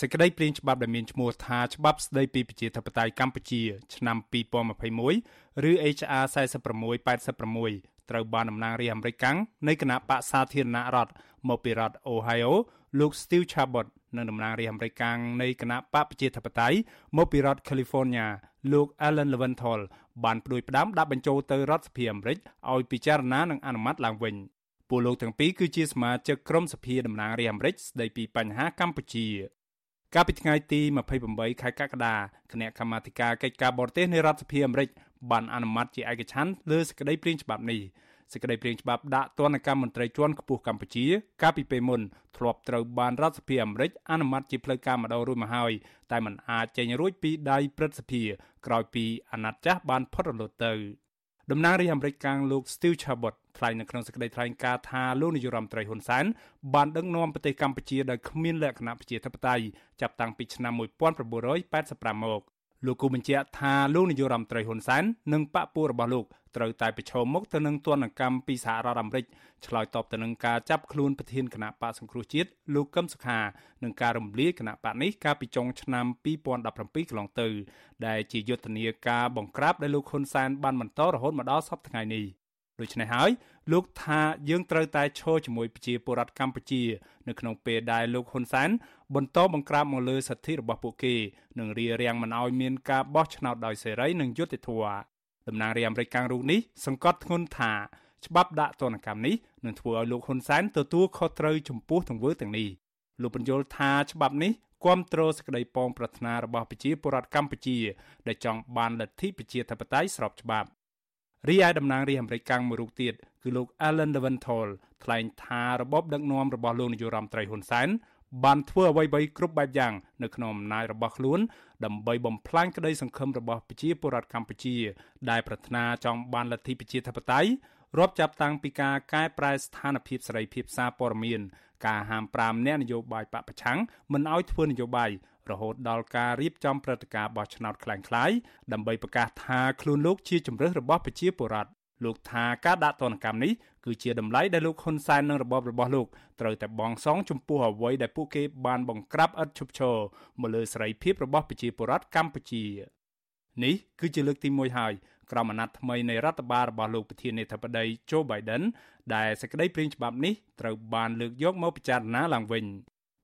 សេចក្តីព្រាងច្បាប់ដែលមានឈ្មោះថាច្បាប់ស្តីពីប្រជាធិបតេយ្យកម្ពុជា ឆ្នាំ2021ឬ HR 4686ត្រូវបានតំណាងរាស្ត្រអាមេរិកកាំងនៃគណៈបកសាធារណរដ្ឋមកពីរដ្ឋ Ohio លោក Steve Chabot និងតំណាងរាស្ត្រអាមេរិកកាំងនៃគណៈបកប្រជាធិបតេយ្យមកពីរដ្ឋ California លោក Alan Leventhal បានផ្ដួចផ្ដើមដាក់បញ្ចូលទៅរដ្ឋសភាអាមេរិកឲ្យពិចារណានិងអនុម័តឡើងវិញពួកលោកទាំងពីរគឺជាសមាជិកក្រុមសភាតំណាងរាស្ត្រអាមេរិកស្ដីពីបញ្ហាកម្ពុជា កាលពីថ្ងៃទី28ខែកក្កដាគណៈកម្មាធិការកិច្ចការបរទេសនៃរដ្ឋសភាអាមេរិកបានអនុម័តជាឯកច្ឆន្ទលើសេចក្តីព្រាងច្បាប់នេះសេចក្តីព្រាងច្បាប់ដាក់ទណ្ឌកម្មមន្ត្រីជាន់ខ្ពស់កម្ពុជា កាលពីពេលមុនធ្លាប់ត្រូវបានរដ្ឋសភាអាមេរិកអនុម័តជាផ្លូវការម្ដងរួចមកហើយតែมันអាចចេញរួចពីដៃព្រឹទ្ធសភាក្រោយពីអាណត្តិចាស់បានផុតរលត់ទៅតំណាងរាជអាមេរិកកាំងលោក Steve Chabot ថ្លែងនៅក្នុងសេចក្តីថ្លែងការណ៍ថាលោកនាយរដ្ឋមន្ត្រីហ៊ុនសែនបានដឹកនាំប្រទេសកម្ពុជាដោយគ្មានលក្ខណៈប្រជាធិបតេយ្យចាប់តាំងពីឆ្នាំ1985មកលោកគូបញ្ជាក់ថាលោកនាយករដ្ឋមន្ត្រីហ៊ុនសែននិងបកពួករបស់លោកត្រូវតែប្រឈមមុខទៅនឹងទណ្ឌកម្មពីសហរដ្ឋអាមេរិកឆ្លើយតបទៅនឹងការចាប់ខ្លួនប្រធានគណៈបកសង្គ្រោះជាតិលោកកឹមសុខានិងការរំលាយគណៈបកនេះកាលពីចុងឆ្នាំ2017កន្លងទៅ ដែលជាយុទ្ធនាការបង្ក្រាបដែលលោកហ៊ុនសែនបានបន្តរហូតមកដល់សប្តាហ៍ថ្ងៃនេះ ដូច្នេះហើយលោកថាយើងត្រូវតែឈរជាមួយប្រជាពលរដ្ឋកម្ពុជា នៅក្នុងពេលដែលលោកហ៊ុនសែនបន្តបង្ក្រាបមកលើសិទ្ធិរបស់ពួកគេនិងរារាំងមិនឲ្យមានការបោះឆ្នោតដោយសេរីនិងយុត្តិធម៌តំណាងរាជអាមេរិកកាំងរូបនេះសង្កត់ធ្ងន់ថាច្បាប់ដាក់ទណ្ឌកម្មនេះនឹងធ្វើឲ្យលោកហ៊ុនសែនទទួលខុសត្រូវចំពោះទង្វើទាំងនេះលោកបញ្យល់ថាច្បាប់នេះគាំទ្រសេចក្តីប៉ងប្រាថ្នារបស់ប្រជាពលរដ្ឋកម្ពុជា ដែលចង់បានលទ្ធិប្រជាធិបតេយ្យស្របច្បាប់ រីឯតំណាងរាជអាមេរិកកាំងមួយរូបទៀតគឺលោក Alan Leventhal ថ្លែងថារបបដឹកនាំរបស់លោកនាយរដ្ឋមន្ត្រីហ៊ុនសែនបានធ្វើអ្វីៗគ្រប់បែបយ៉ាងនៅក្នុងអំណាចរបស់ខ្លួនដើម្បីបំផ្លាញក្តីសង្ឃឹមរបស់ប្រជាពលរដ្ឋកម្ពុជា ដែលប្រាថ្នាចង់បានលទ្ធិប្រជាធិបតេយ្យរាប់ចាប់តាំងពីការកែប្រែស្ថានភាពសេរីភាពសារព័ត៌មាន ការហាម5អ្នកនយោបាយបពប្រឆាំងមិនឲ្យធ្វើនយោបាយ រហូតដល់ការរៀបចំព្រឹត្តិការណ៍បោះឆ្នោតខ្លាំងខ្លាយដើម្បីប្រកាសថាខ្លួនលោកជាជំរើសរបស់ប្រជាពលរដ្ឋលោកថាការដាក់ទណ្ឌកម្មនេះគឺជាតម្លៃដែលលោកហ៊ុនសែននិងរបបរបស់លោកត្រូវតែបងសងចំពោះអ្វីដែលពួកគេបានបង្ក្រាបឥតឈប់ឈរមកលើសេរីភាពរបស់ប្រជាពលរដ្ឋកម្ពុជានេះគឺជាលើកទី1ហើយក្រមអាណត្តិថ្មីនៃរដ្ឋបាលរបស់លោកប្រធានាធិបតី Joe Biden ដែលសេចក្តីព្រាងច្បាប់នេះត្រូវបានលើកយកមកពិចារណាឡើងវិញ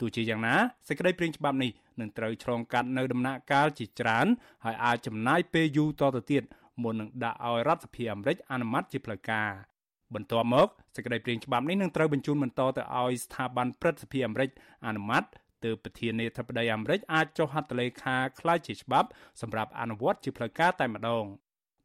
ទោះជាយ៉ាងណាសេចក្តីព្រាងច្បាប់នេះនឹងត្រូវឆ្លងកាត់នៅដំណាក់កាលជាច្រើនហើយអាចចំណាយពេលយូរតទៅទៀតមុននឹងដាក់ឲ្យរដ្ឋសភាអាមេរិកអនុម័តជាផ្លូវការបន្ទាប់មកសេចក្តីព្រាងច្បាប់នេះនឹងត្រូវបញ្ជូនបន្តទៅឲ្យស្ថាប័នព្រឹទ្ធសភាអាមេរិកអនុម័តទើបប្រធានាធិបតីអាមេរិកអាចចុះហត្ថលេខាក្លាយជាច្បាប់សម្រាប់អនុវត្តជាផ្លូវការតែម្ដង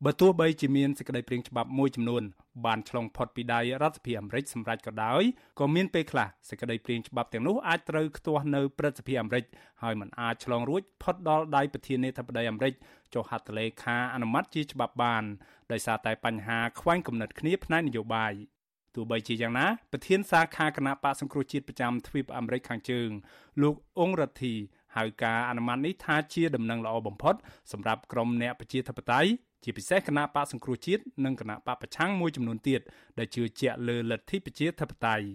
បើទោះបីជាមានសេចក្តីព្រាងច្បាប់មួយចំនួនបានឆ្លងផុតពីដៃរដ្ឋសភាអាមេរិកសម្រាប់ក៏ដោយក៏មានពេលខ្លះសេចក្តីព្រាងច្បាប់ទាំងនោះអាចត្រូវខ្ទាស់នៅព្រឹទ្ធសភាអាមេរិកហើយมันអាចឆ្លងរួចផុតដល់ដៃប្រធានាធិបតីអាមេរិកចុះហត្ថលេខាអនុម័តជាច្បាប់បានដោយសារតែបញ្ហាខ្វែងគំនិតគ្នាផ្នែកនយោបាយទោះបីជាយ៉ាងណាប្រធានសាខាគណៈបកសង្គ្រោះជាតិប្រចាំទ្វីបអាមេរិកខាងជើង លោកអ៊ុងរ៉ាធីហៅការអនុម័តនេះថាជាដំណឹងល្អបំផុតសម្រាប់ក្រុមអ្នកប្រជាធិបតេយ្យជាពិសេសគណៈបកសង្គ្រោះជាតិនិងគណៈបកប្រឆាំងមួយចំនួនទៀតដែលជឿជាក់លើលទ្ធិប្រជាធិបតេយ្យ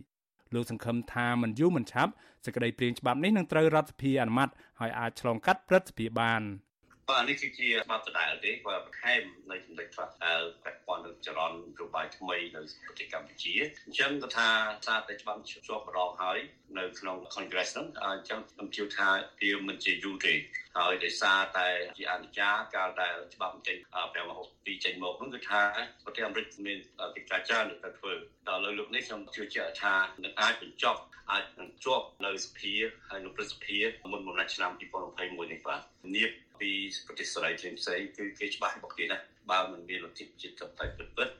លោកសង្ឃឹមថាមិនយូរមិនឆាប់សេចក្តីព្រាងច្បាប់នេះនឹងត្រូវរដ្ឋសភាអនុម័តហើយអាចឆ្លងកាត់ព្រឹទ្ធសភាបាន។បាទនេះគឺជាច្បាប់ដដែលទេគាត់បន្ថែមនៅចំណុចខ្លះដែលពាក់ព័ន្ធនឹងចរន្តនយោបាយថ្មីនៅប្រទេសកម្ពុជាអញ្ចឹងគាត់ថាសារតែច្បាប់ជាប់ម្ដងហើយនៅក្នុង Congress ហ្នឹងអញ្ចឹងខ្ញុំជឿថាវាមិនជាយូរទេហើយដោយសារតែជាអនុញ្ញាតកាលដែលច្បាប់ចេញ562ចេញមកនោះគឺថាប្រទេសអាមេរិកមានកិច្ចការច្រើនទៅធ្វើដល់លើលោកនេះខ្ញុំជឿជាក់ថានឹងអាចបញ្ចប់អាចនឹងជាប់នៅសភាហើយនៅព្រឹទ្ធសភាមុនបំណាច់ឆ្នាំ2021នេះបាទនាបពីប្រទេសសេរីផ្សេងផ្សេងគឺគេច្បាស់របស់គេណាបើមិនមានលទ្ធិជាតិតៃពិតពិតបើមិនបានដោះ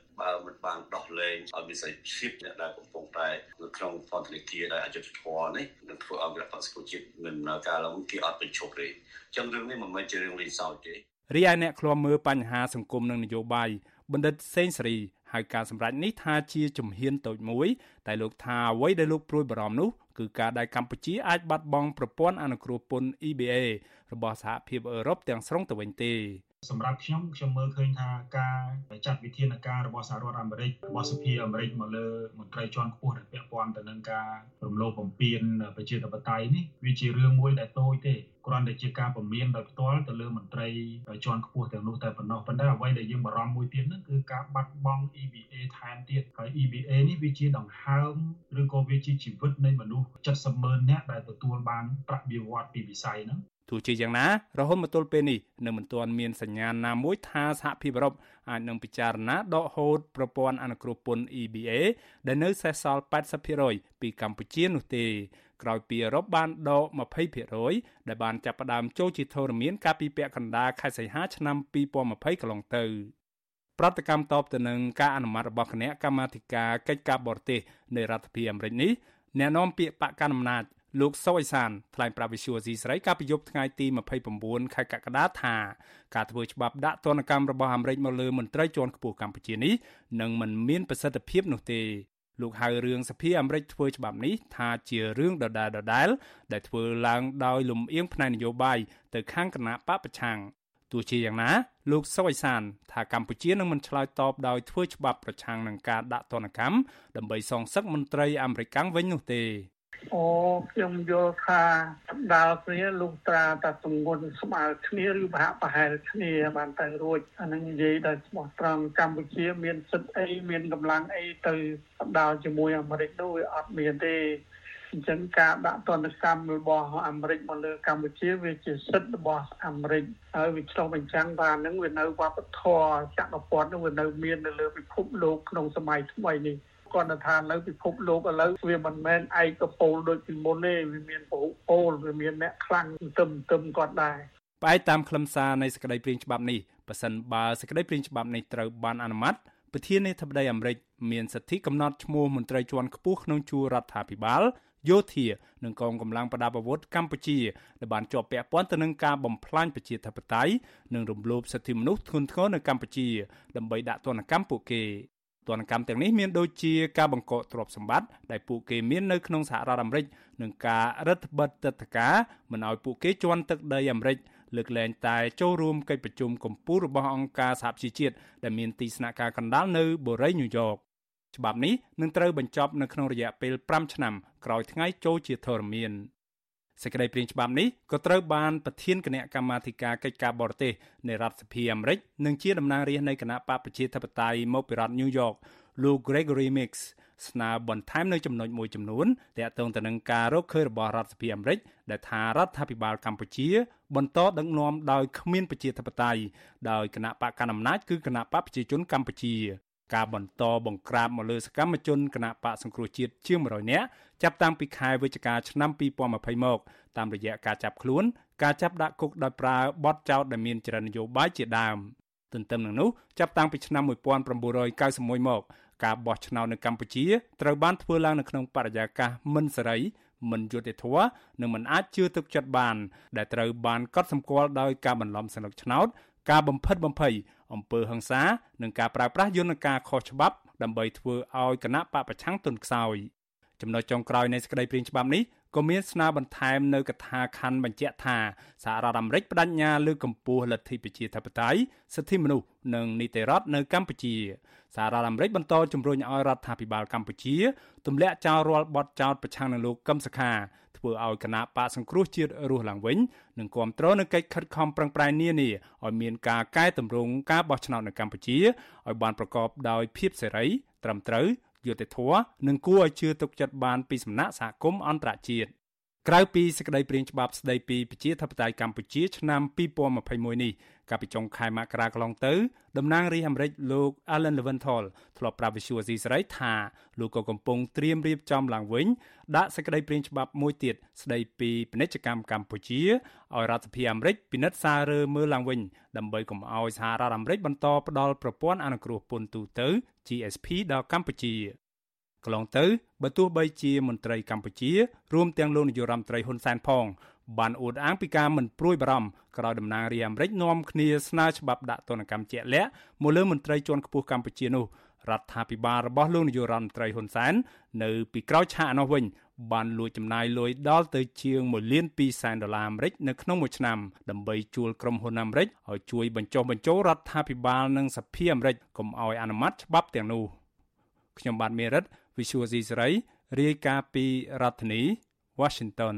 លែងឲ្យមានសេរីភាពអ្នកដែលកំពុងតែនៅក្នុងពន្ធនាគារដែលអយុត្តិធម៌នេះនឹងធ្វើឲ្យរដ្ឋបក្សជាតិមិនការឡើងគេអត់បញ្ឈប់ទេអញ្ចឹងរឿងនេះមិនមែនជារឿងលេងសើចទេរីឯអ្នកឃ្លាំមើលបញ្ហាសង្គមនិងនយោបាយបណ្ឌិតសេងសេរីហៅការសម្រេចនេះថាជាជំហានតូចមួយ តែលោកថាអ្វីដែលលោកព្រួយបារម្ភនោះគឺការដែលកម្ពុជាអាចបាត់បង់ប្រព័ន្ធអនុគ្រោះពន្ធ EBA របស់សហភាពអឺរ៉ុបទាំងស្រុងទៅវិញទេ សម្រាប់ខ្ញុំខ្ញុំមើលឃើញថាការចាត់វិធានការរបស់សហរដ្ឋអាមេរិករបស់សភាអាមេរិកមកលើមន្ត្រីជាន់ខ្ពស់ដែលពាក់ព័ន្ធទៅនឹងការរំលោភបំពានប្រជាធិបតេយ្យនេះវាជារឿងមួយដែលតូចទេគ្រាន់តែជាការពមៀនដោយផ្ទាល់ទៅលើមន្ត្រីជាន់ខ្ពស់ទាំងនោះតែប៉ុណ្ណោះប៉ុន្តែអ្វីដែលយើងបារម្ភមួយទៀតនោះគឺការបាត់បង់ EBA ថែមទៀតហើយ EBA នេះវាជាដង្ហើមឬក៏វាជាជីវិតនៃមនុស្ស70ម៉ឺននាក់ដែលទទួលបានប្រាក់បៀវត្សពីវិស័យហ្នឹងទោះជាយ៉ាងណារហូតមកទល់ពេលនេះនៅមិនទាន់មានសញ្ញាណាមួយថាសហភាពអឺរ៉ុបអាចនឹងពិចារណាដកហូតប្រព័ន្ធអនុគ្រោះពន្ធ EBA ដែលនៅសេសសល់80%ពីកម្ពុជានោះទេក្រោយពីអឺរ៉ុបបានដក20%ដែលបានចាប់ផ្ដើមចូលជាធរមានកាលពីពាក់កណ្ដាលខែសីហាឆ្នាំ2020កន្លងទៅប្រតិកម្មតបទៅនឹងការអនុម័តរបស់គណៈកម្មាធិការកិច្ចការបរទេសនៃរដ្ឋាភិបាលអាមេរិកនេះអ្នកនាំពាក្យបកកណ្ដាលអំណាច លោកសុអេសានថ្លែងប្រាប់វិសុយស៊ីស្រីកាលពីយប់ថ្ងៃទី29ខែកក្កដាថាការធ្វើច្បាប់ដាក់ទណ្ឌកម្មរបស់អាមេរិកមកលើមន្ត្រីជាន់ខ្ពស់កម្ពុជានេះនឹងមិនមានប្រសិទ្ធភាពនោះទេលោកហៅរឿងសភាអាមេរិកធ្វើច្បាប់នេះថាជារឿងដដែលដដែលដែលធ្វើឡើងដោយលំអៀងផ្នែកនយោបាយទៅខាងគណៈបពប្រឆាំងទោះជាយ៉ាងណាលោកសុយសានថាកម្ពុជានឹងមិនឆ្លើយតបដោយធ្វើច្បាប់ប្រឆាំងនឹងការដាក់ទណ្ឌកម្មដើម្បីសងសឹកមន្ត្រីអាមេរិកវិញនោះទេ អូខ្ញុំយល់ថាដាល់គ្នាលុះត្រាតែទម្ងន់ស្មើគ្នាឬប្រហាក់ប្រហែលគ្នាបានទៅរួចអានឹងនិយាយដោយស្មោះត្រង់កម្ពុជាមានសិទ្ធិអីមានកម្លាំងអីទៅដាល់ជាមួយអាមេរិកនោះវាអត់មានទេអញ្ចឹងការដាក់ទណ្ឌកម្មរបស់អាមេរិកមកលើកម្ពុជាវាជាសិទ្ធិរបស់អាមេរិកហើយវាឆ្លុះបញ្ចាំងថានឹងវានៅវប្បធម៌ចក្រពត្តិនឹងវានៅមាននៅលើពិភពលោកក្នុងសម័យថ្មីនេះ គាត់ថានៅពិភពលោកឥឡូវវាមិនមែនឯកពលដូចពីមុនទេវាមានពហុពលវាមានអ្នកខ្លាំងទឹមទឹមគាត់ដែរផ្អែកតាមខ្លឹមសារនៃសេចក្តីព្រាងច្បាប់នេះប៉ះសិនបើសេចក្តីព្រាងច្បាប់នេះត្រូវបានអនុម័តប្រធានាធិបតីអាមេរិកមានសិទ្ធិកំណត់ឈ្មោះមន្ត្រីជាន់ខ្ពស់ក្នុងជួររដ្ឋាភិបាលយោធានិងកងកម្លាំងប្រដាប់អាវុធកម្ពុជាដែលបានជាប់ពាក់ព័ន្ធទៅនឹងការបំផ្លាញប្រជាធិបតេយ្យនិងរំលោភសិទ្ធិមនុស្សធ្ងន់ធ្ងរនៅកម្ពុជាដើម្បីដាក់ទណ្ឌកម្មពួកគេ ទណ្ឌកម្មទាំងនេះមានដូចជាការបង្កកទ្រព្យសម្បត្តិដែលពួកគេមាននៅក្នុងសហរដ្ឋអាមេរិកនិងការរដ្ឋបិទទឹកធការមិនឲ្យពួកគេជន់ទឹកដីអាមេរិកលើកលែងតែចូលរួមកិច្ចប្រជុំកំពូលរបស់អង្គការសហប្រជាជាតិដែលមានទីស្នាក់ការកណ្ដាលនៅបូរីញូវយ៉កច្បាប់នេះនឹងត្រូវបញ្ចប់នៅក្នុងរយៈពេល5ឆ្នាំក្រោយថ្ងៃចូលជាធរមាន សេចក្តីព្រាងច្បាប់នេះក៏ត្រូវបានប្រធានគណៈកម្មាធិការកិច្ចការបរទេសនៃរដ្ឋសភាអាមេរិកនិងជាតំណាងរាស្ត្រនៃគណៈបកប្រជាធិបតេយ្យមកពីរដ្ឋ New York លោក Gregory Mix ស្នើបន្ថែមនៅចំណុចមួយចំនួនទាក់ទងទៅនឹងការរកឃើញរបស់រដ្ឋសភាអាមេរិកដែលថារដ្ឋាភិបាលកម្ពុជា បន្តដឹកនាំដោយគ្មានប្រជាធិបតេយ្យដោយគណៈបកកណ្ដាលអំណាចគឺគណៈបកប្រជាជនកម្ពុជា ការបន្តបង្ក្រាបមកលើសកម្មជនគណៈបកសង្គ្រោះជាតិជាង100នាក់ចាប់តាំងពីខែវិច្ឆិកាឆ្នាំ2020មកតាមរយៈការចាប់ខ្លួន ការចាប់ដាក់គុកដោយប្រើបទចោទដែលមានចរិតនយោបាយជាដើមទន្ទឹមនឹងនោះចាប់តាំងពីឆ្នាំ1991មកការបោះឆ្នោតនៅកម្ពុជាត្រូវបានធ្វើឡើងនៅក្នុងបរិយាកាសមិនសេរីមិនយុត្តិធម៌និងមិនអាចជឿទុកចិត្តបាន ដែលត្រូវបានកត់សម្គាល់ដោយការបន្លំសន្លឹកឆ្នោតការបំផិតបំភ័យ អំពើហិង្សានិងការប្រើប្រាស់យន្តការខុសច្បាប់ដើម្បីធ្វើឲ្យគណៈបពប្រឆាំងទន់ខ្សោយ ចំណុចចុងក្រោយនៃសេចក្តីព្រាងច្បាប់នេះក៏មានស្នើបន្ថែមនៅកថាខណ្ឌបញ្ជាក់ថាសហរដ្ឋអាមេរិកបដិញ្ញាលើកកម្ពស់លទ្ធិប្រជាធិបតេយ្យសិទ្ធិមនុស្សនិងនីតិរដ្ឋនៅកម្ពុជាសហរដ្ឋអាមេរិកបន្តជំរុញឲ្យរដ្ឋាភិបាលកម្ពុជាទម្លាក់ចោលរាល់បទចោទប្រឆាំងនឹងលោកកឹមសុខាធ្វើឲ្យគណៈបកសង្គ្រោះជាតិរស់ឡើងវិញនិងគ្រប់គ្រងនៅកិច្ចខិតខំប្រឹងប្រែងនានាឲ្យមានការកែតម្រង់ការបោះឆ្នោតនៅកម្ពុជាឲ្យបានប្រកបដោយភាពសេរីត្រឹមត្រូវ យុត្តិធម៌និងគួរឲ្យជឿទុកចិត្តបានពីសំណាក់សហគមន៍អន្តរជាតិ ក្រៅពីសេចក្តីព្រាងច្បាប់ស្តីពីប្រជាធិបតេយ្យកម្ពុជាឆ្នាំ2021នេះកាលពីចុងខែមករាកន្លងទៅតំណាងរាស្ត្រអាមេរិកលោក Alan Leventhal ធ្លាប់ប្រាប់វិសុយអស៊ីសេរីថាលោកក៏កំពុងត្រៀមរៀបចំឡើងវិញដាក់សេចក្តីព្រាងច្បាប់មួយទៀតស្តីពីពាណិជ្ជកម្មកម្ពុជាឲ្យរដ្ឋសភាអាមេរិកពិនិត្យសាររើមើលឡើងវិញដើម្បីកុំឲ្យសហរដ្ឋអាមេរិកបន្តផ្ដល់ប្រព័ន្ធអនុគ្រោះពន្ធទូទៅ GSP ដល់កម្ពុជា កន្លងទៅបើទោះបីជាមន្ត្រីកម្ពុជារួមទាំងលោកនាយរដ្ឋមន្ត្រីហ៊ុនសែនផងបានអួតអាងពីការមិនព្រួយបារម្ភក្រោយតំណាងរាជអាមេរិកនាំគ្នាស្នើច្បាប់ដាក់ទណ្ឌកម្មជាក់លាក់មកលើមន្ត្រីជាន់ខ្ពស់កម្ពុជានោះរដ្ឋាភិបាលរបស់លោកនាយករដ្ឋមន្ត្រីហ៊ុនសែននៅពីក្រោយឆាកនោះវិញបានលួចចំណាយលុយដល់ទៅជាង1លាន2សែនដុល្លារអាមេរិកនៅក្នុងមួយឆ្នាំដើម្បីជួលក្រុមហ៊ុនអាមេរិកឲ្យជួយបញ្ចុះបញ្ចូលរដ្ឋាភិបាលនិងសភាអាមេរិកកុំឲ្យអនុម័តច្បាប់ទាំងនោះខ្ញុំបាទមេរិត Visual C សេរីរាយការណ៍ពីរដ្ឋធានី Washington